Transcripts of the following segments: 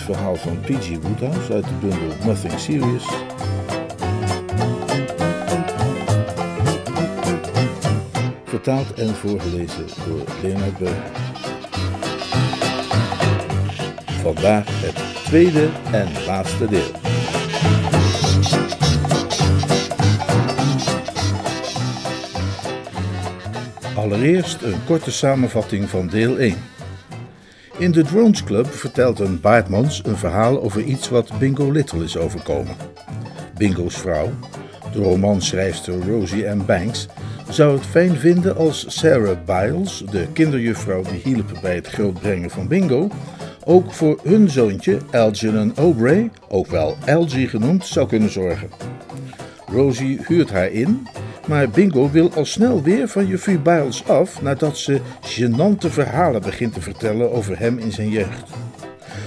Verhaal van P.G. Woodhouse uit de bundel Nothing Serious. Vertaald en voorgelezen door Leonard Beuk. Vandaag het tweede en laatste deel. Allereerst een korte samenvatting van deel 1. In de Drones Club vertelt een Baardmans een verhaal over iets wat Bingo Little is overkomen. Bingo's vrouw, de romanschrijfster Rosie M. Banks, zou het fijn vinden als Sarah Biles, de kinderjuffrouw die hielp bij het grootbrengen van Bingo, ook voor hun zoontje Algernon Aubrey, ook wel Algie genoemd, zou kunnen zorgen. Rosie huurt haar in, maar Bingo wil al snel weer van juffrouw Biles af nadat ze gênante verhalen begint te vertellen over hem in zijn jeugd.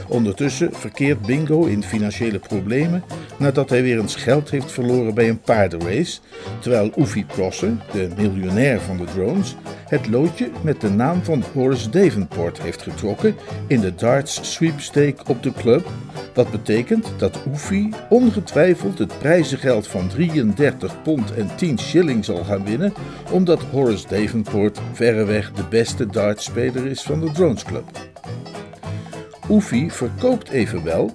Ondertussen verkeert Bingo in financiële problemen nadat hij weer eens geld heeft verloren bij een paardenrace, terwijl Oefie Prosser, de miljonair van de drones, het loodje met de naam van Horace Davenport heeft getrokken in de darts sweepstake op de club, wat betekent dat Oefie ongetwijfeld het prijzengeld van 33 pond en 10 shilling zal gaan winnen, omdat Horace Davenport verreweg de beste dartspeler is van de Drones Club. Oefie verkoopt evenwel,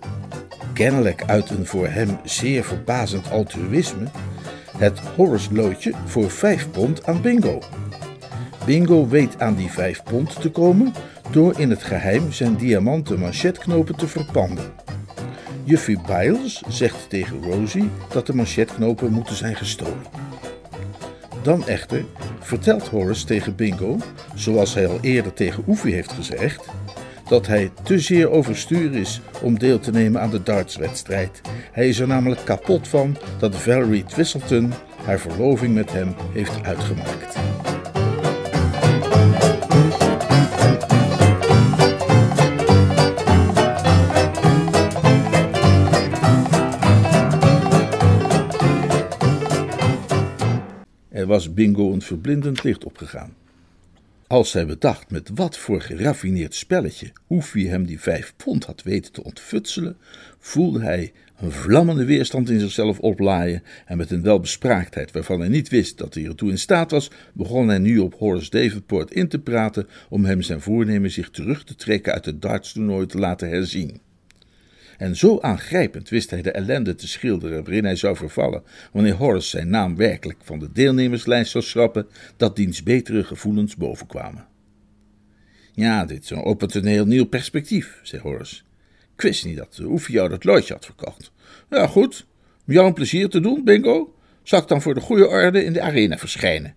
kennelijk uit een voor hem zeer verbazend altruïsme, het Horace-loodje voor 5 pond aan Bingo. Bingo weet aan die 5 pond te komen door in het geheim zijn diamanten manchetknopen te verpanden. Juffie Biles zegt tegen Rosie dat de manchetknopen moeten zijn gestolen. Dan echter vertelt Horace tegen Bingo, zoals hij al eerder tegen Oefie heeft gezegd, dat hij te zeer overstuur is om deel te nemen aan de dartswedstrijd. Hij is er namelijk kapot van dat Valerie Twistleton haar verloving met hem heeft uitgemaakt. Was Bingo een verblindend licht opgegaan. Als zij bedacht met wat voor geraffineerd spelletje Hoefie hem die vijf pond had weten te ontfutselen, voelde hij een vlammende weerstand in zichzelf oplaaien en met een welbespraaktheid waarvan hij niet wist dat hij ertoe in staat was, begon hij nu op Horace Davenport in te praten om hem zijn voornemen zich terug te trekken uit het dartstoernooi te laten herzien. En zo aangrijpend wist hij de ellende te schilderen waarin hij zou vervallen wanneer Horace zijn naam werkelijk van de deelnemerslijst zou schrappen, dat diens betere gevoelens bovenkwamen. Ja, dit een opent een heel nieuw perspectief, zei Horace. Ik wist niet dat Oefie jou dat loodje had verkocht. Ja, goed. Om jou een plezier te doen, Bingo, zal ik dan voor de goede orde in de arena verschijnen.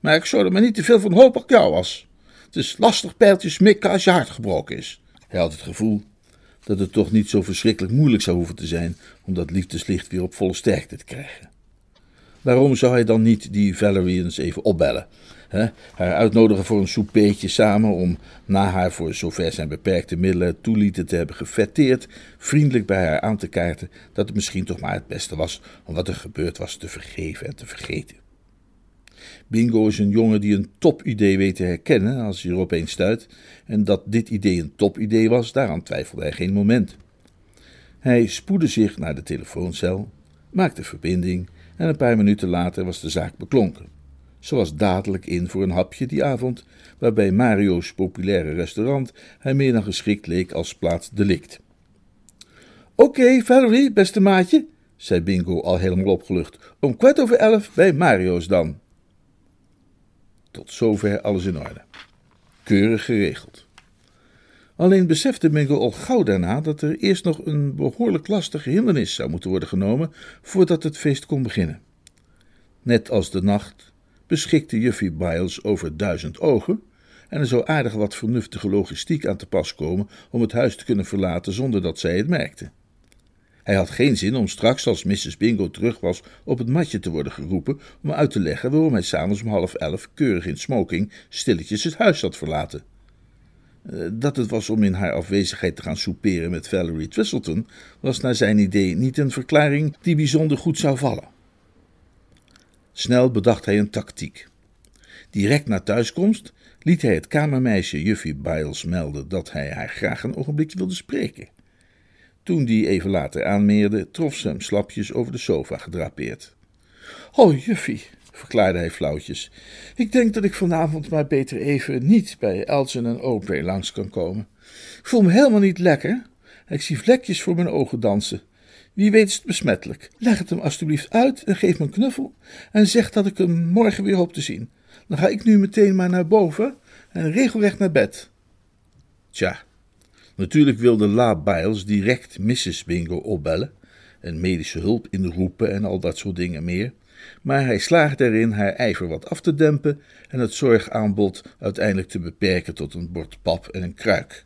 Maar ik zou er maar niet te veel van hopen ik jou was. Het is lastig pijltjes mikken als je hart gebroken is. Hij had het gevoel dat het toch niet zo verschrikkelijk moeilijk zou hoeven te zijn om dat liefdeslicht weer op volle sterkte te krijgen. Waarom zou hij dan niet die Valerie eens even opbellen? Hè? Haar uitnodigen voor een soupeetje samen om na haar voor zover zijn beperkte middelen toelieten te hebben gefetteerd, vriendelijk bij haar aan te kaarten dat het misschien toch maar het beste was om wat er gebeurd was te vergeven en te vergeten. Bingo is een jongen die een topidee weet te herkennen als hij erop eens stuit, en dat dit idee een topidee was, daaraan twijfelde hij geen moment. Hij spoedde zich naar de telefooncel, maakte verbinding en een paar minuten later was de zaak beklonken. Ze was dadelijk in voor een hapje die avond, waarbij Mario's populaire restaurant hij meer dan geschikt leek als plaats delict. Oké, Valerie, beste maatje, zei Bingo al helemaal opgelucht. Om kwart over elf bij Mario's dan. Tot zover alles in orde. Keurig geregeld. Alleen besefte Bingo al gauw daarna dat er eerst nog een behoorlijk lastige hindernis zou moeten worden genomen voordat het feest kon beginnen. Net als de nacht beschikte Juffie Biles over duizend ogen en er zou aardig wat vernuftige logistiek aan te pas komen om het huis te kunnen verlaten zonder dat zij het merkte. Hij had geen zin om straks, als Mrs. Bingo terug was, op het matje te worden geroepen om uit te leggen waarom hij s'avonds om half elf, keurig in smoking, stilletjes het huis had verlaten. Eh, dat het was om in haar afwezigheid te gaan souperen met Valerie Twistleton, was naar zijn idee niet een verklaring die bijzonder goed zou vallen. Snel bedacht hij een tactiek. Direct na thuiskomst liet hij het kamermeisje Juffie Biles melden dat hij haar graag een ogenblikje wilde spreken. Toen die even later aanmeerde, trof ze hem slapjes over de sofa gedrapeerd. Oh, Juffie, verklaarde hij flauwtjes, ik denk dat ik vanavond maar beter even niet bij Elsen en Aubrey langs kan komen. Ik voel me helemaal niet lekker. Ik zie vlekjes voor mijn ogen dansen. Wie weet is het besmettelijk. Leg het hem alstublieft uit en geef me een knuffel en zeg dat ik hem morgen weer hoop te zien. Dan ga ik nu meteen maar naar boven en regelrecht naar bed. Tja, natuurlijk wilde La Biles direct Mrs. Bingo opbellen en medische hulp inroepen en al dat soort dingen meer. Maar hij slaagde erin haar ijver wat af te dempen en het zorgaanbod uiteindelijk te beperken tot een bord pap en een kruik.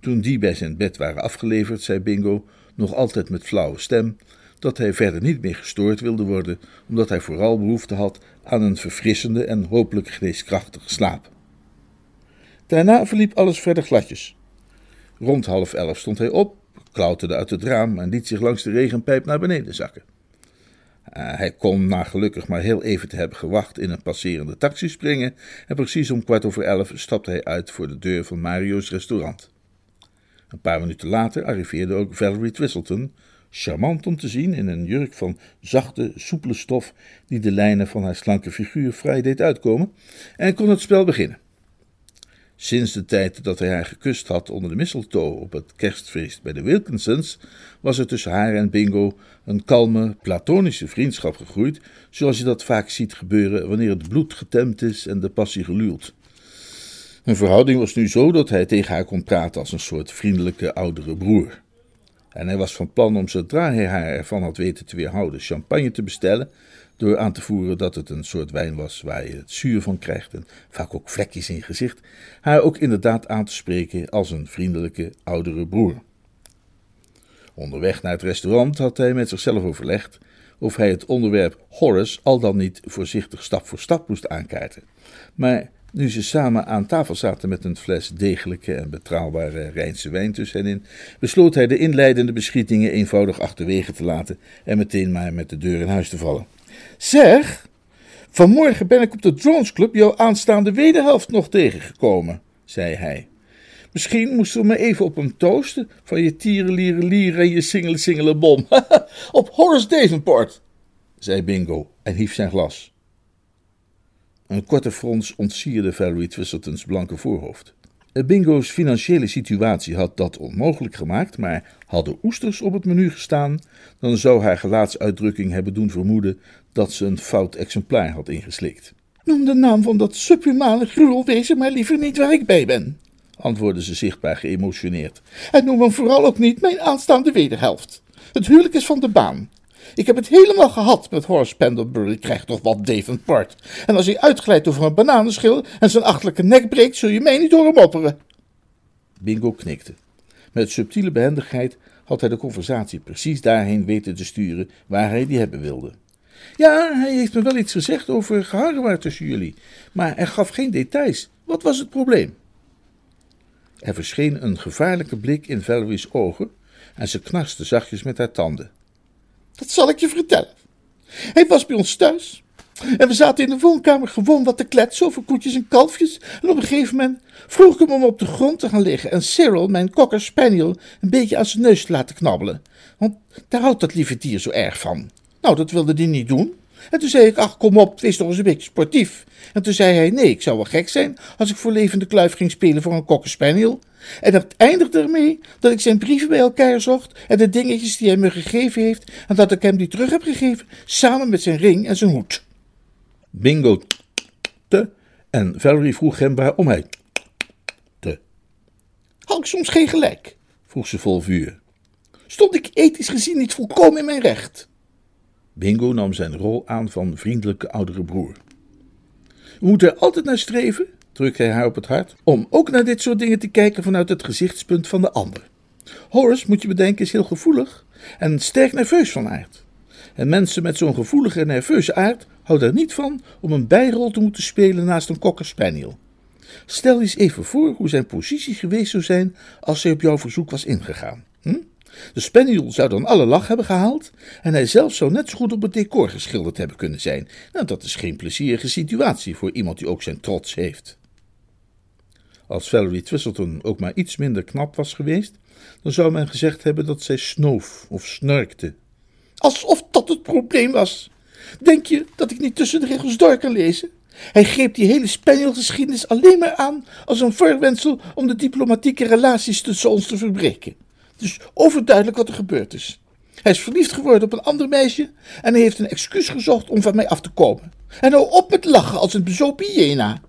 Toen die bij zijn bed waren afgeleverd, zei Bingo, nog altijd met flauwe stem, dat hij verder niet meer gestoord wilde worden, omdat hij vooral behoefte had aan een verfrissende en hopelijk geneeskrachtige slaap. Daarna verliep alles verder gladjes. Rond half elf stond hij op, klauterde uit het raam en liet zich langs de regenpijp naar beneden zakken. Uh, hij kon na gelukkig maar heel even te hebben gewacht in een passerende taxi springen en precies om kwart over elf stapte hij uit voor de deur van Mario's restaurant. Een paar minuten later arriveerde ook Valerie Twistleton, charmant om te zien in een jurk van zachte, soepele stof die de lijnen van haar slanke figuur vrij deed uitkomen, en kon het spel beginnen. Sinds de tijd dat hij haar gekust had onder de mistletoe op het kerstfeest bij de Wilkinsons, was er tussen haar en Bingo een kalme, platonische vriendschap gegroeid, zoals je dat vaak ziet gebeuren wanneer het bloed getemd is en de passie geluwd. Hun verhouding was nu zo dat hij tegen haar kon praten als een soort vriendelijke oudere broer. En hij was van plan om zodra hij haar ervan had weten te weerhouden champagne te bestellen, door aan te voeren dat het een soort wijn was waar je het zuur van krijgt en vaak ook vlekjes in je gezicht, haar ook inderdaad aan te spreken als een vriendelijke oudere broer. Onderweg naar het restaurant had hij met zichzelf overlegd of hij het onderwerp Horace al dan niet voorzichtig stap voor stap moest aankaarten. Maar nu ze samen aan tafel zaten met een fles degelijke en betrouwbare Rijnse wijn tussen hen in, besloot hij de inleidende beschietingen eenvoudig achterwege te laten en meteen maar met de deur in huis te vallen. Zeg, vanmorgen ben ik op de Drones Club jouw aanstaande wederhelft nog tegengekomen, zei hij. Misschien moesten we me even op hem toosten van je tieren, lieren, en je singele, singele bom. op Horace Davenport, zei Bingo en hief zijn glas. Een korte frons ontsierde Valerie Twistleton's blanke voorhoofd. Bingo's financiële situatie had dat onmogelijk gemaakt, maar hadden oesters op het menu gestaan, dan zou haar gelaatsuitdrukking hebben doen vermoeden dat ze een fout exemplaar had ingeslikt. Noem de naam van dat sublimale gruwelwezen maar liever niet waar ik bij ben, antwoordde ze zichtbaar geëmotioneerd. En noem hem vooral ook niet mijn aanstaande wederhelft. Het huwelijk is van de baan. Ik heb het helemaal gehad met Horace Pendlebury, krijgt toch wat Davenport. En als hij uitglijdt over een bananenschil en zijn achterlijke nek breekt, zul je mij niet horen mopperen. Bingo knikte. Met subtiele behendigheid had hij de conversatie precies daarheen weten te sturen waar hij die hebben wilde. Ja, hij heeft me wel iets gezegd over geharrewar tussen jullie, maar hij gaf geen details. Wat was het probleem? Er verscheen een gevaarlijke blik in Valerie's ogen en ze knarste zachtjes met haar tanden. Dat zal ik je vertellen. Hij was bij ons thuis. En we zaten in de woonkamer gewoon wat te kletsen over koetjes en kalfjes. En op een gegeven moment vroeg ik hem om op de grond te gaan liggen en Cyril, mijn cocker spaniel, een beetje aan zijn neus te laten knabbelen. Want daar houdt dat lieve dier zo erg van. Nou, dat wilde hij niet doen. En toen zei ik, ach kom op, wees toch eens een beetje sportief. En toen zei hij, nee, ik zou wel gek zijn als ik voor levende kluif ging spelen voor een cocker spaniel. En dat eindigde ermee dat ik zijn brieven bij elkaar zocht en de dingetjes die hij me gegeven heeft en dat ik hem die terug heb gegeven, samen met zijn ring en zijn hoed. Bingo te en Valerie vroeg hem waarom hij te. Had ik soms geen gelijk? vroeg ze vol vuur. Stond ik ethisch gezien niet volkomen in mijn recht? Bingo nam zijn rol aan van vriendelijke oudere broer. We moeten er altijd naar streven, drukte hij haar op het hart, om ook naar dit soort dingen te kijken vanuit het gezichtspunt van de ander. Horace, moet je bedenken, is heel gevoelig en sterk nerveus van aard. En mensen met zo'n gevoelige en nerveuze aard houden er niet van om een bijrol te moeten spelen naast een cocker spaniel. Stel eens even voor hoe zijn positie geweest zou zijn als hij op jouw verzoek was ingegaan. Hm? De spaniel zou dan alle lach hebben gehaald en hij zelf zou net zo goed op het decor geschilderd hebben kunnen zijn. Nou, dat is geen plezierige situatie voor iemand die ook zijn trots heeft. Als Valerie Twistleton ook maar iets minder knap was geweest, dan zou men gezegd hebben dat zij snoof of snurkte. Alsof dat het probleem was. Denk je dat ik niet tussen de regels door kan lezen? Hij greep die hele Spanielgeschiedenis alleen maar aan als een voorwendsel om de diplomatieke relaties tussen ons te verbreken. Dus overduidelijk wat er gebeurd is. Hij is verliefd geworden op een ander meisje en hij heeft een excuus gezocht om van mij af te komen. En nou op met lachen als een bezopen hyena.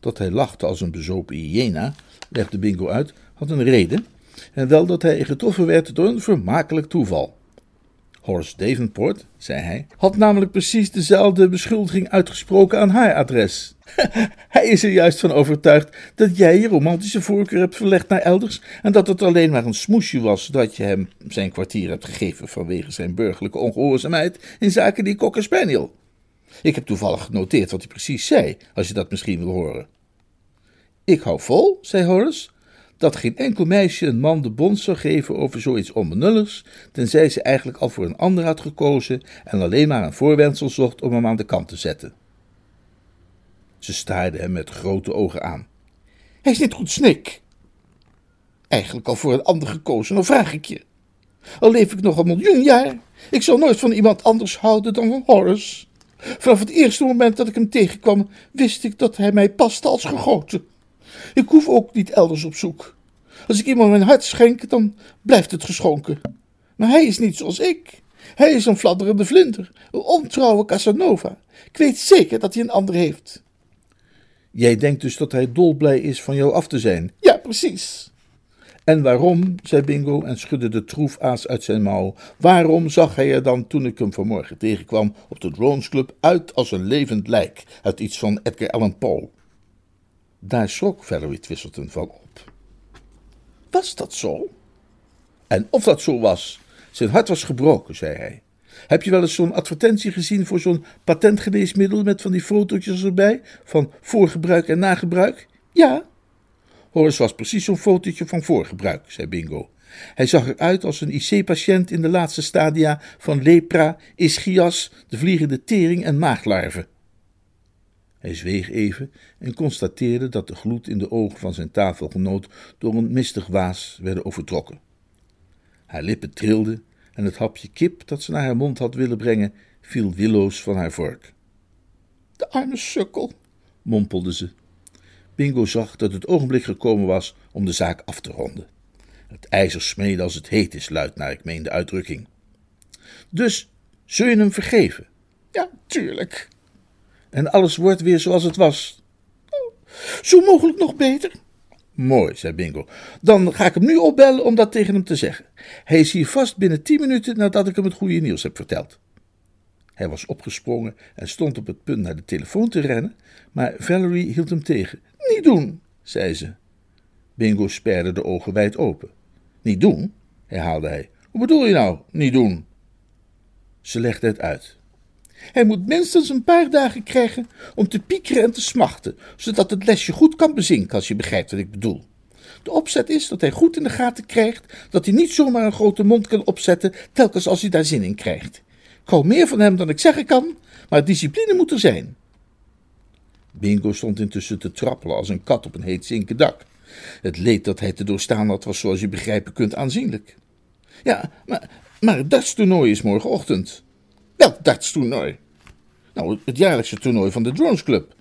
Dat hij lachte als een bezopen hyena, legde Bingo uit, had een reden, en wel dat hij getroffen werd door een vermakelijk toeval. Horace Davenport, zei hij, had namelijk precies dezelfde beschuldiging uitgesproken aan haar adres. hij is er juist van overtuigd dat jij je romantische voorkeur hebt verlegd naar elders en dat het alleen maar een smoesje was dat je hem zijn kwartier hebt gegeven vanwege zijn burgerlijke ongehoorzaamheid in zaken die cocker spaniel. Ik heb toevallig genoteerd wat hij precies zei, als je dat misschien wil horen. Ik hou vol, zei Horace, dat geen enkel meisje een man de bond zou geven over zoiets onbenulligs, tenzij ze eigenlijk al voor een ander had gekozen en alleen maar een voorwendsel zocht om hem aan de kant te zetten. Ze staarde hem met grote ogen aan. Hij is niet goed snik. Eigenlijk al voor een ander gekozen, dan vraag ik je. Al leef ik nog een miljoen jaar, ik zal nooit van iemand anders houden dan van Horace. Vanaf het eerste moment dat ik hem tegenkwam, wist ik dat hij mij paste als gegoten. Ik hoef ook niet elders op zoek. Als ik iemand mijn hart schenk, dan blijft het geschonken. Maar hij is niet zoals ik. Hij is een fladderende vlinder, een ontrouwe Casanova. Ik weet zeker dat hij een ander heeft. Jij denkt dus dat hij dolblij is van jou af te zijn? Ja, precies. En waarom, zei Bingo en schudde de troefaas uit zijn mouw, waarom zag hij er dan toen ik hem vanmorgen tegenkwam op de Drones Club uit als een levend lijk uit iets van Edgar Allan Poe? Daar schrok Valerie Twistleton van op. Was dat zo? En of dat zo was, zijn hart was gebroken, zei hij. Heb je wel eens zo'n advertentie gezien voor zo'n patentgeneesmiddel met van die fotootjes erbij, van voorgebruik en nagebruik? Ja. Horace was precies zo'n fotootje van voorgebruik, zei Bingo. Hij zag eruit als een IC-patiënt in de laatste stadia van lepra, ischias, de vliegende tering en maaglarven. Hij zweeg even en constateerde dat de gloed in de ogen van zijn tafelgenoot door een mistig waas werden overtrokken. Haar lippen trilden en het hapje kip dat ze naar haar mond had willen brengen, viel willoos van haar vork. De arme sukkel, mompelde ze. Bingo zag dat het ogenblik gekomen was om de zaak af te ronden. Het ijzer smeden als het heet is, luidt naar ik meen de uitdrukking. Dus zul je hem vergeven? Ja, tuurlijk, en alles wordt weer zoals het was. Zo mogelijk nog beter. Mooi, zei Bingo. Dan ga ik hem nu opbellen om dat tegen hem te zeggen. Hij is hier vast binnen tien minuten nadat ik hem het goede nieuws heb verteld. Hij was opgesprongen en stond op het punt naar de telefoon te rennen, maar Valerie hield hem tegen. Niet doen, zei ze. Bingo sperde de ogen wijd open. Niet doen, herhaalde hij. Hoe bedoel je nou, niet doen? Ze legde het uit. Hij moet minstens een paar dagen krijgen om te piekeren en te smachten, zodat het lesje goed kan bezinken, als je begrijpt wat ik bedoel. De opzet is dat hij goed in de gaten krijgt dat hij niet zomaar een grote mond kan opzetten telkens als hij daar zin in krijgt. Ik hou meer van hem dan ik zeggen kan, maar discipline moet er zijn. Bingo stond intussen te trappelen als een kat op een heet zinken dak. Het leed dat hij te doorstaan had was, zoals je begrijpen kunt, aanzienlijk. Ja, maar, maar het dartstoernooi is morgenochtend. Welk dartstoernooi? Nou, het jaarlijkse toernooi van de Drones Club.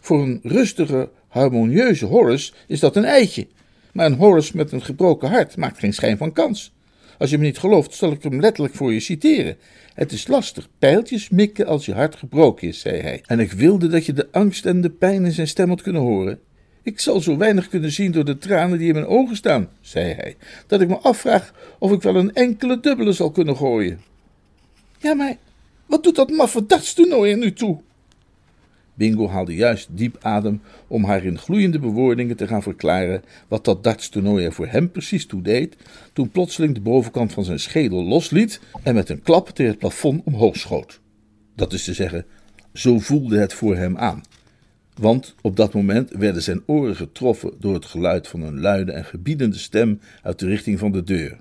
Voor een rustige, harmonieuze Horace is dat een eitje. Maar een Horace met een gebroken hart maakt geen schijn van kans. Als je me niet gelooft, zal ik hem letterlijk voor je citeren. Het is lastig pijltjes mikken als je hart gebroken is, zei hij. En ik wilde dat je de angst en de pijn in zijn stem had kunnen horen. Ik zal zo weinig kunnen zien door de tranen die in mijn ogen staan, zei hij, dat ik me afvraag of ik wel een enkele dubbele zal kunnen gooien. Ja, maar wat doet dat maffe dartstoernooi er nu toe? Bingo haalde juist diep adem om haar in gloeiende bewoordingen te gaan verklaren wat dat dartstoernooi er voor hem precies toe deed, toen plotseling de bovenkant van zijn schedel losliet en met een klap tegen het plafond omhoog schoot. Dat is te zeggen, zo voelde het voor hem aan. Want op dat moment werden zijn oren getroffen door het geluid van een luide en gebiedende stem uit de richting van de deur.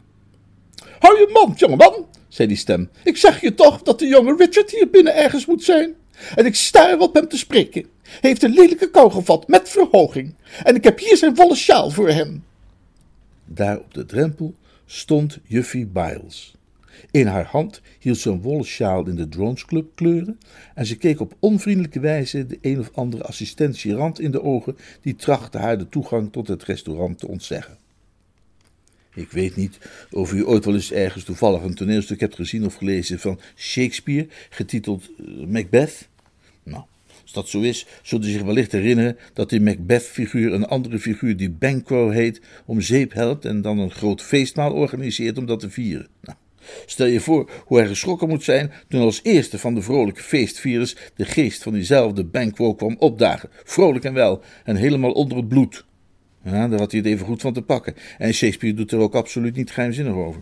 Hou je mond, jongeman, zei die stem. Ik zeg je toch dat de jonge Richard hier binnen ergens moet zijn. En ik sta op hem te spreken. Hij heeft een lelijke kou gevat met verhoging. En ik heb hier zijn volle sjaal voor hem. Daar op de drempel stond Juffie Biles. In haar hand hield ze een wollen sjaal in de Drones Club kleuren en ze keek op onvriendelijke wijze de een of andere assistent in de ogen die trachtte haar de toegang tot het restaurant te ontzeggen. Ik weet niet of u ooit wel eens ergens toevallig een toneelstuk hebt gezien of gelezen van Shakespeare, getiteld eh, Macbeth. Nou, als dat zo is, zult u zich wellicht herinneren dat die Macbeth-figuur een andere figuur die Banquo heet, om zeep helpt en dan een groot feestmaal organiseert om dat te vieren. Nou, stel je voor hoe hij geschrokken moet zijn toen als eerste van de vrolijke feestvierers de geest van diezelfde Banquo kwam opdagen, vrolijk en wel en helemaal onder het bloed. Ja, daar had hij het even goed van te pakken. En Shakespeare doet er ook absoluut niet geheimzinnig over.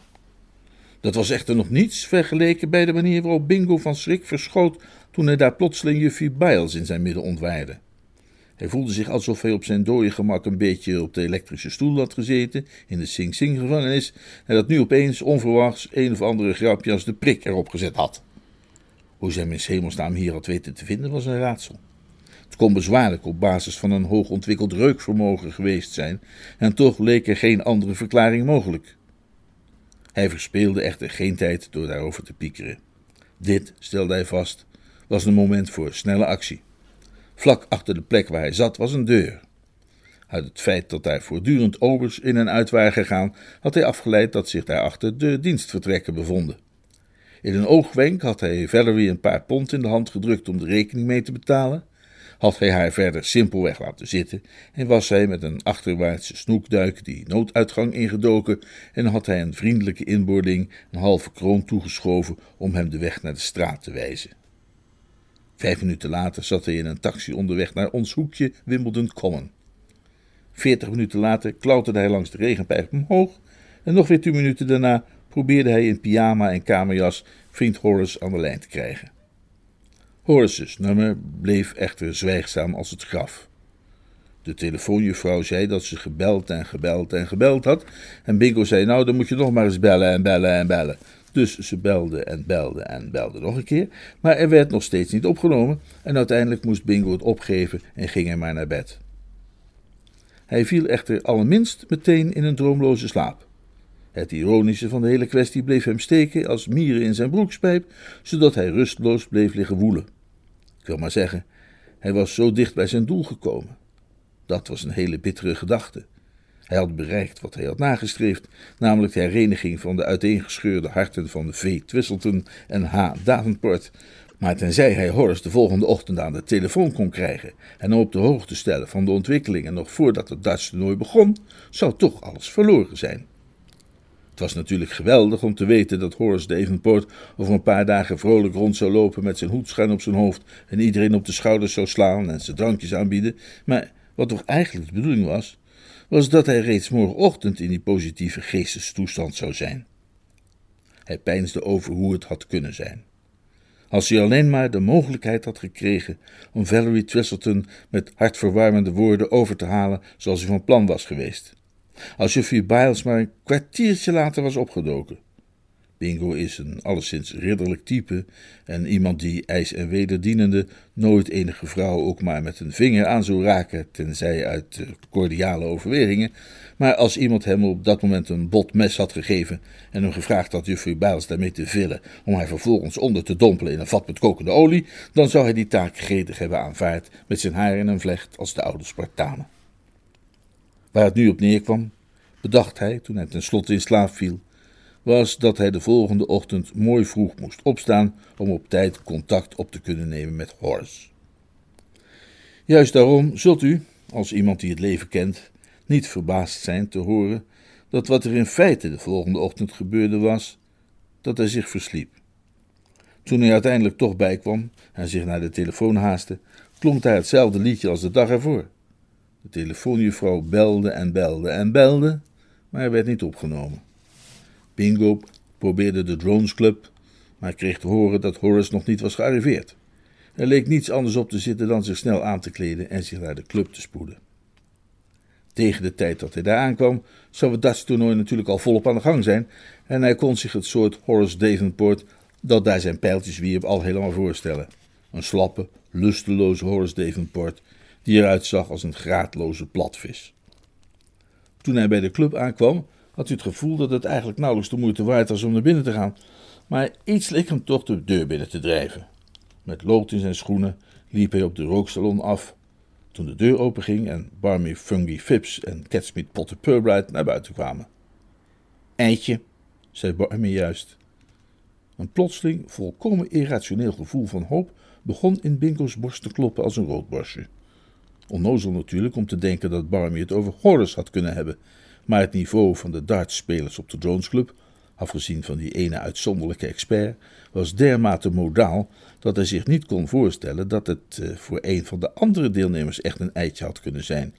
Dat was echter nog niets vergeleken bij de manier waarop Bingo van schrik verschoot toen hij daar plotseling juffie Biles in zijn midden ontwaarde. Hij voelde zich alsof hij op zijn dode gemak een beetje op de elektrische stoel had gezeten in de Sing Sing gevangenis en dat nu opeens onverwachts een of andere grapje als de prik erop gezet had. Hoe zijn in hemelsnaam hier had weten te vinden was een raadsel. Het kon bezwaarlijk op basis van een hoog ontwikkeld reukvermogen geweest zijn, en toch leek er geen andere verklaring mogelijk. Hij verspeelde echter geen tijd door daarover te piekeren. Dit, stelde hij vast, was een moment voor snelle actie. Vlak achter de plek waar hij zat was een deur. Uit het feit dat daar voortdurend obers in en uit waren gegaan, had hij afgeleid dat zich daarachter de dienstvertrekken bevonden. In een oogwenk had hij Valerie een paar pond in de hand gedrukt om de rekening mee te betalen, had hij haar verder simpelweg laten zitten en was hij met een achterwaartse snoekduik die nooduitgang ingedoken en had hij een vriendelijke inboorling een halve kroon toegeschoven om hem de weg naar de straat te wijzen. Vijf minuten later zat hij in een taxi onderweg naar ons hoekje Wimbledon Common. Veertig minuten later klauterde hij langs de regenpijp omhoog en nog weer tien minuten daarna probeerde hij in pyjama en kamerjas vriend Horace aan de lijn te krijgen. Horace's nummer bleef echter zwijgzaam als het graf. De telefoonjuffrouw zei dat ze gebeld en gebeld en gebeld had. En Bingo zei: Nou, dan moet je nog maar eens bellen en bellen en bellen. Dus ze belde en belde en belde nog een keer. Maar er werd nog steeds niet opgenomen. En uiteindelijk moest Bingo het opgeven en ging hij maar naar bed. Hij viel echter allerminst meteen in een droomloze slaap. Het ironische van de hele kwestie bleef hem steken als mieren in zijn broekspijp, zodat hij rusteloos bleef liggen woelen. Wil maar zeggen, hij was zo dicht bij zijn doel gekomen. Dat was een hele bittere gedachte. Hij had bereikt wat hij had nagestreefd, namelijk de hereniging van de uiteengescheurde harten van V. Twisselton en H. Davenport. Maar tenzij hij Horace de volgende ochtend aan de telefoon kon krijgen en op de hoogte stellen van de ontwikkelingen nog voordat het Duitse toernooi begon, zou toch alles verloren zijn. Het was natuurlijk geweldig om te weten dat Horace Davenport over een paar dagen vrolijk rond zou lopen met zijn hoed schuin op zijn hoofd en iedereen op de schouders zou slaan en zijn drankjes aanbieden. Maar wat toch eigenlijk de bedoeling was, was dat hij reeds morgenochtend in die positieve geestestoestand zou zijn. Hij peinsde over hoe het had kunnen zijn. Als hij alleen maar de mogelijkheid had gekregen om Valerie Twistleton met hartverwarmende woorden over te halen zoals hij van plan was geweest. Als juffrouw Biles maar een kwartiertje later was opgedoken. Bingo is een alleszins ridderlijk type en iemand die ijs en wederdienende nooit enige vrouw ook maar met een vinger aan zou raken, tenzij uit uh, cordiale overwegingen. Maar als iemand hem op dat moment een bot mes had gegeven en hem gevraagd had juffrouw Biles daarmee te vullen om hij vervolgens onder te dompelen in een vat met kokende olie, dan zou hij die taak gretig hebben aanvaard met zijn haar in een vlecht als de oude Spartanen. Waar het nu op neerkwam, bedacht hij toen hij tenslotte in slaap viel, was dat hij de volgende ochtend mooi vroeg moest opstaan om op tijd contact op te kunnen nemen met Horace. Juist daarom zult u, als iemand die het leven kent, niet verbaasd zijn te horen dat wat er in feite de volgende ochtend gebeurde was, dat hij zich versliep. Toen hij uiteindelijk toch bijkwam en zich naar de telefoon haastte, klonk daar hetzelfde liedje als de dag ervoor. De telefoonjuffrouw belde en belde en belde, maar hij werd niet opgenomen. Bingo probeerde de Drones Club, maar kreeg te horen dat Horace nog niet was gearriveerd. Er leek niets anders op te zitten dan zich snel aan te kleden en zich naar de club te spoeden. Tegen de tijd dat hij daar aankwam, zou het Dutch toernooi natuurlijk al volop aan de gang zijn en hij kon zich het soort Horace Davenport dat daar zijn pijltjes wierp al helemaal voorstellen. Een slappe, lusteloze Horace Davenport die eruit zag als een graadloze platvis. Toen hij bij de club aankwam, had hij het gevoel dat het eigenlijk nauwelijks de moeite waard was om naar binnen te gaan, maar iets leek hem toch de deur binnen te drijven. Met lood in zijn schoenen liep hij op de rooksalon af. Toen de deur openging en Barmy Fungy Phipps en Catsmeet Potter Purbright naar buiten kwamen. Eitje, zei Barmy juist. Een plotseling, volkomen irrationeel gevoel van hoop begon in Bingo's borst te kloppen als een roodborstje. Onnozel natuurlijk om te denken dat Barmy het over Horace had kunnen hebben, maar het niveau van de dartspelers op de Jones Club, afgezien van die ene uitzonderlijke expert, was dermate modaal dat hij zich niet kon voorstellen dat het eh, voor een van de andere deelnemers echt een eitje had kunnen zijn.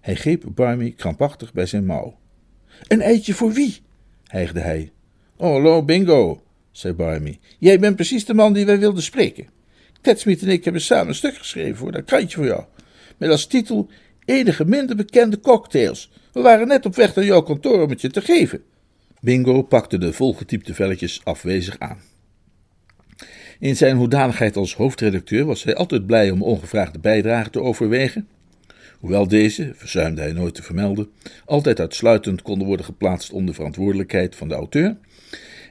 Hij greep Barmy krampachtig bij zijn mouw. Een eitje voor wie? hijgde hij. Oh, hallo, bingo, zei Barmy. Jij bent precies de man die wij wilden spreken. Tetsmith en ik hebben samen een stuk geschreven voor dat krantje voor jou. Met als titel Enige minder bekende cocktails. We waren net op weg naar jouw kantoor om het je te geven. Bingo pakte de volgetypte velletjes afwezig aan. In zijn hoedanigheid als hoofdredacteur was hij altijd blij om ongevraagde bijdragen te overwegen. Hoewel deze, verzuimde hij nooit te vermelden, altijd uitsluitend konden worden geplaatst onder verantwoordelijkheid van de auteur.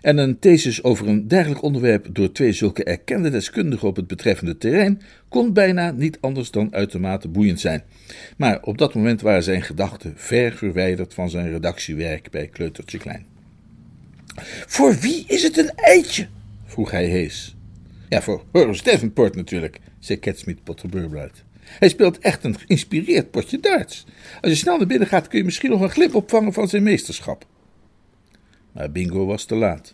En een thesis over een dergelijk onderwerp door twee zulke erkende deskundigen op het betreffende terrein kon bijna niet anders dan uitermate boeiend zijn. Maar op dat moment waren zijn gedachten ver verwijderd van zijn redactiewerk bij Kleutertje Klein. Voor wie is het een eitje? vroeg hij hees. Ja, voor Horace Davenport natuurlijk, zei Catsmeet Potterburbluit. Hij speelt echt een geïnspireerd potje darts. Als je snel naar binnen gaat, kun je misschien nog een glip opvangen van zijn meesterschap. Maar Bingo was te laat.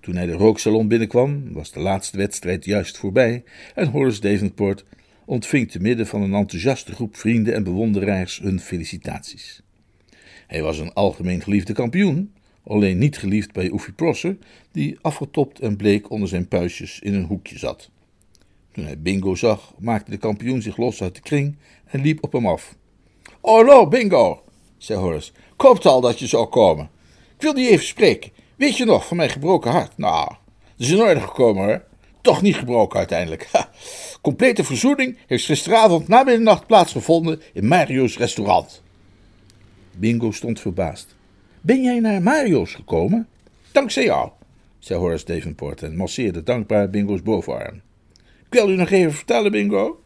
Toen hij de rooksalon binnenkwam, was de laatste wedstrijd juist voorbij en Horace Davenport ontving te midden van een enthousiaste groep vrienden en bewonderaars hun felicitaties. Hij was een algemeen geliefde kampioen, alleen niet geliefd bij Oefie Prosser, die afgetopt en bleek onder zijn puistjes in een hoekje zat. Toen hij Bingo zag, maakte de kampioen zich los uit de kring en liep op hem af. Hallo, Bingo, zei Horace. Ik hoopte al dat je zou komen. Ik wilde je even spreken. Weet je nog van mijn gebroken hart? Nou, dat is in orde gekomen hoor. Toch niet gebroken uiteindelijk. Complete verzoening heeft gisteravond na middernacht plaatsgevonden in Mario's restaurant. Bingo stond verbaasd. Ben jij naar Mario's gekomen? Dankzij jou, zei Horace Davenport en masseerde dankbaar Bingo's bovenarm. Ik wil u nog even vertellen, Bingo,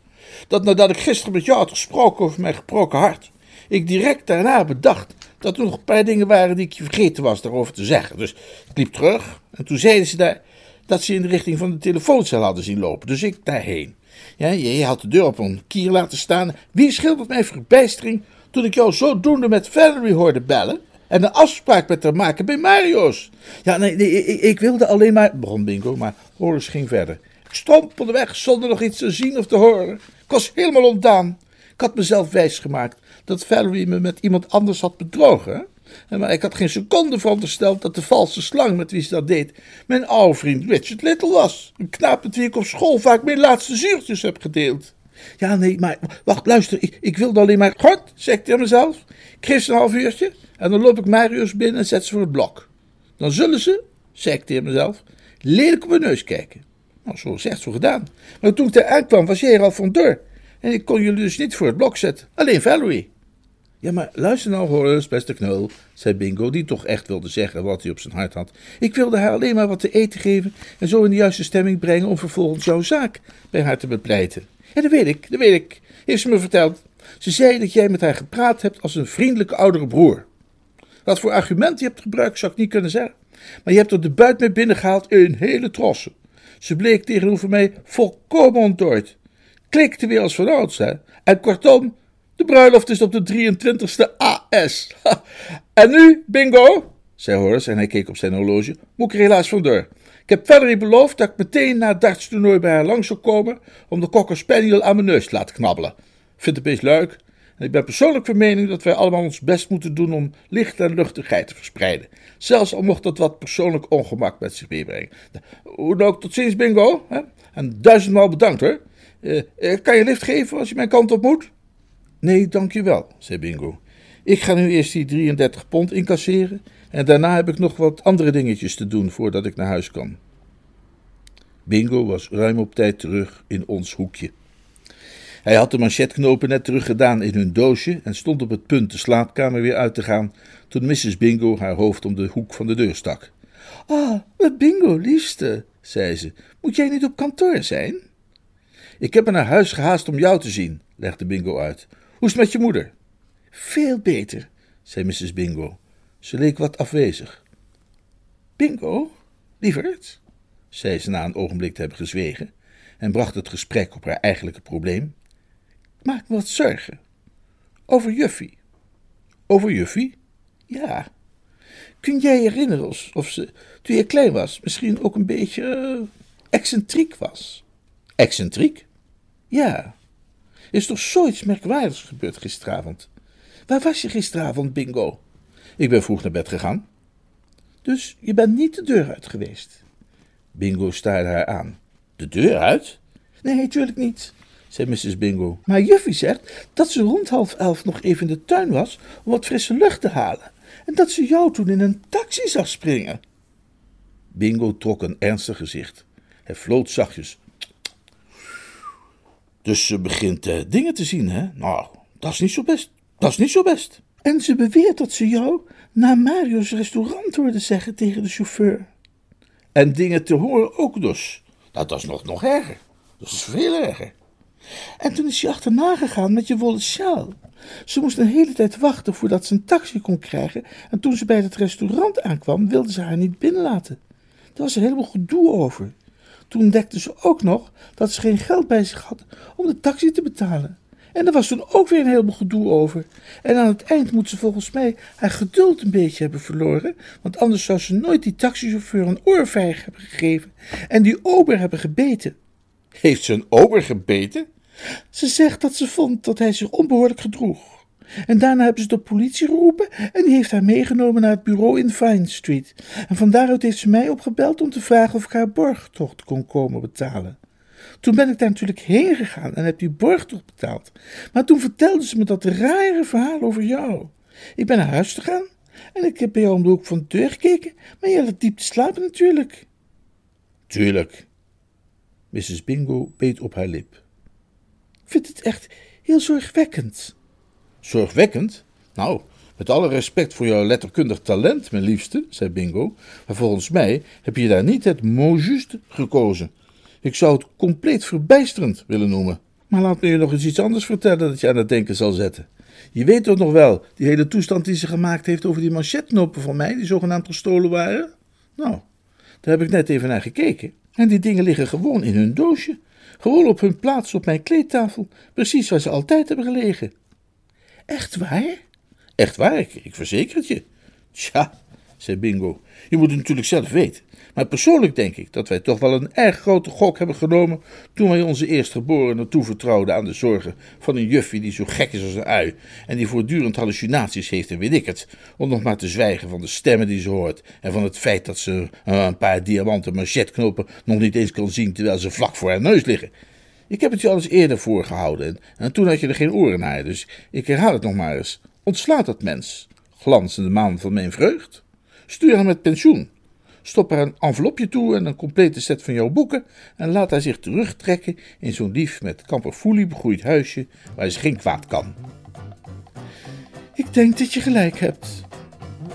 dat nadat ik gisteren met jou had gesproken over mijn gebroken hart, ik direct daarna bedacht dat er nog een paar dingen waren die ik vergeten was daarover te zeggen. Dus ik liep terug en toen zeiden ze daar dat ze in de richting van de telefooncel hadden zien lopen. Dus ik daarheen. Ja, je had de deur op een kier laten staan. Wie schildert mijn verbijstering toen ik jou zodoende met Valerie hoorde bellen? En een afspraak met haar maken bij Mario's. Ja, nee, nee ik, ik, wilde alleen maar. begon Bingo, maar Horus ging verder. Ik strompelde weg zonder nog iets te zien of te horen. Ik was helemaal ontdaan. Ik had mezelf wijsgemaakt dat Valerie me met iemand anders had bedrogen. Maar ik had geen seconde verondersteld dat de valse slang met wie ze dat deed mijn oude vriend Richard Little was. Een knaap met wie ik op school vaak mijn laatste zuurtjes heb gedeeld. Ja, nee, maar wacht, luister, ik, ik wilde alleen maar. Goed, zeg ik tegen mezelf. Ik ze een half uurtje en dan loop ik Marius binnen en zet ze voor het blok. Dan zullen ze, zeg ik tegen mezelf, lelijk op mijn neus kijken. Nou, zo gezegd, zo gedaan. Maar toen ik daar aankwam, was jij er al van door. En ik kon jullie dus niet voor het blok zetten. Alleen Valerie. Ja, maar luister nou, Horace, beste knul, zei Bingo, die toch echt wilde zeggen wat hij op zijn hart had. Ik wilde haar alleen maar wat te eten geven en zo in de juiste stemming brengen om vervolgens jouw zaak bij haar te bepleiten. Ja, dat weet ik, dat weet ik, heeft ze me verteld. Ze zei dat jij met haar gepraat hebt als een vriendelijke oudere broer. Wat voor argument je hebt gebruikt, zou ik niet kunnen zeggen. Maar je hebt er de buit mee binnengehaald in hele trossen. Ze bleek tegenover mij volkomen ontdooid. Klikte weer als vanouds, hè. En kortom, de bruiloft is op de 23ste AS. en nu, bingo, zei Horace en hij keek op zijn horloge, moet ik er helaas vandoor. Ik heb Valerie beloofd dat ik meteen na het dartstoernooi bij haar langs zou komen om de cocker spaniel aan mijn neus te laten knabbelen. Vind het best leuk. En ik ben persoonlijk van mening dat wij allemaal ons best moeten doen om licht en luchtigheid te verspreiden. Zelfs al mocht dat wat persoonlijk ongemak met zich meebrengen. Hoe dan ook, tot ziens, bingo. En duizendmaal bedankt hoor. Uh, kan je lift geven als je mijn kant op moet? Nee, dankjewel, zei Bingo. Ik ga nu eerst die 33 pond incasseren en daarna heb ik nog wat andere dingetjes te doen voordat ik naar huis kan. Bingo was ruim op tijd terug in ons hoekje. Hij had de manchetknopen net teruggedaan in hun doosje en stond op het punt de slaapkamer weer uit te gaan toen Mrs. Bingo haar hoofd om de hoek van de deur stak. Ah, Bingo, liefste, zei ze, moet jij niet op kantoor zijn? Ik heb me naar huis gehaast om jou te zien, legde Bingo uit. Hoe is het met je moeder? Veel beter, zei Mrs. Bingo. Ze leek wat afwezig. Bingo, lieverd, zei ze na een ogenblik te hebben gezwegen en bracht het gesprek op haar eigenlijke probleem. Ik maak me wat zorgen. Over Juffie. Over Juffie? Ja. Kun jij je herinneren of, ze, toen je klein was, misschien ook een beetje uh, excentriek was? Excentriek? Ja. Is toch zoiets merkwaardigs gebeurd gisteravond? Waar was je gisteravond, Bingo? Ik ben vroeg naar bed gegaan. Dus je bent niet de deur uit geweest? Bingo staarde haar aan. De deur uit? Nee, natuurlijk niet, zei Mrs. Bingo. Maar Juffie zegt dat ze rond half elf nog even in de tuin was om wat frisse lucht te halen. En dat ze jou toen in een taxi zag springen. Bingo trok een ernstig gezicht. Hij floot zachtjes. Dus ze begint uh, dingen te zien, hè? Nou, dat is niet zo best. Dat is niet zo best. En ze beweert dat ze jou naar Mario's restaurant hoorde zeggen tegen de chauffeur. En dingen te horen ook dus. Nou, dat is nog, nog erger. Dat is veel erger. En toen is hij achterna gegaan met je wollen sjaal. Ze moest een hele tijd wachten voordat ze een taxi kon krijgen. En toen ze bij het restaurant aankwam, wilde ze haar niet binnenlaten. Daar was er helemaal gedoe over. Toen ontdekte ze ook nog dat ze geen geld bij zich had om de taxi te betalen. En er was toen ook weer een heleboel gedoe over. En aan het eind moet ze volgens mij haar geduld een beetje hebben verloren. Want anders zou ze nooit die taxichauffeur een oorvijg hebben gegeven. En die ober hebben gebeten. Heeft ze een ober gebeten? Ze zegt dat ze vond dat hij zich onbehoorlijk gedroeg. En daarna hebben ze de politie geroepen en die heeft haar meegenomen naar het bureau in Vine Street. En van daaruit heeft ze mij opgebeld om te vragen of ik haar borgtocht kon komen betalen. Toen ben ik daar natuurlijk heen gegaan en heb die borgtocht betaald. Maar toen vertelde ze me dat rare verhaal over jou. Ik ben naar huis gegaan en ik heb bij jou om de hoek van de deur gekeken, maar je lag diep te slapen natuurlijk. Tuurlijk. Mrs. Bingo beet op haar lip. Ik vind het echt heel zorgwekkend. Zorgwekkend? Nou, met alle respect voor jouw letterkundig talent, mijn liefste, zei Bingo, maar volgens mij heb je daar niet het mot juste gekozen. Ik zou het compleet verbijsterend willen noemen. Maar laat me je nog eens iets anders vertellen dat je aan het denken zal zetten. Je weet toch nog wel, die hele toestand die ze gemaakt heeft over die manchetknopen van mij, die zogenaamd gestolen waren? Nou, daar heb ik net even naar gekeken. En die dingen liggen gewoon in hun doosje. Gewoon op hun plaats op mijn kleedtafel, precies waar ze altijd hebben gelegen. Echt waar? Echt waar, ik, ik verzeker het je. Tja, zei Bingo, je moet het natuurlijk zelf weten. Maar persoonlijk denk ik dat wij toch wel een erg grote gok hebben genomen toen wij onze eerstgeborene toevertrouwden aan de zorgen van een juffie die zo gek is als een ui en die voortdurend hallucinaties heeft en weet ik het, om nog maar te zwijgen van de stemmen die ze hoort en van het feit dat ze eh, een paar diamanten manchetknopen nog niet eens kan zien terwijl ze vlak voor haar neus liggen. Ik heb het je al eens eerder voorgehouden en, en toen had je er geen oren naar, dus ik herhaal het nog maar eens. Ontslaat dat mens, glanzende maan van mijn vreugd. Stuur hem met pensioen. Stop er een envelopje toe en een complete set van jouw boeken en laat hij zich terugtrekken in zo'n lief met kamperfoelie begroeid huisje waar ze geen kwaad kan. Ik denk dat je gelijk hebt.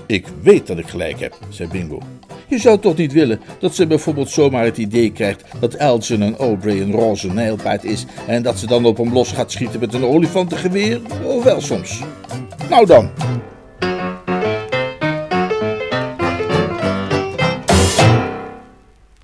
Ik weet dat ik gelijk heb, zei Bingo. Je zou toch niet willen dat ze bijvoorbeeld zomaar het idee krijgt dat Elgin en Aubrey een roze nijlpaard is en dat ze dan op hem los gaat schieten met een olifantengeweer? Of wel soms. Nou dan.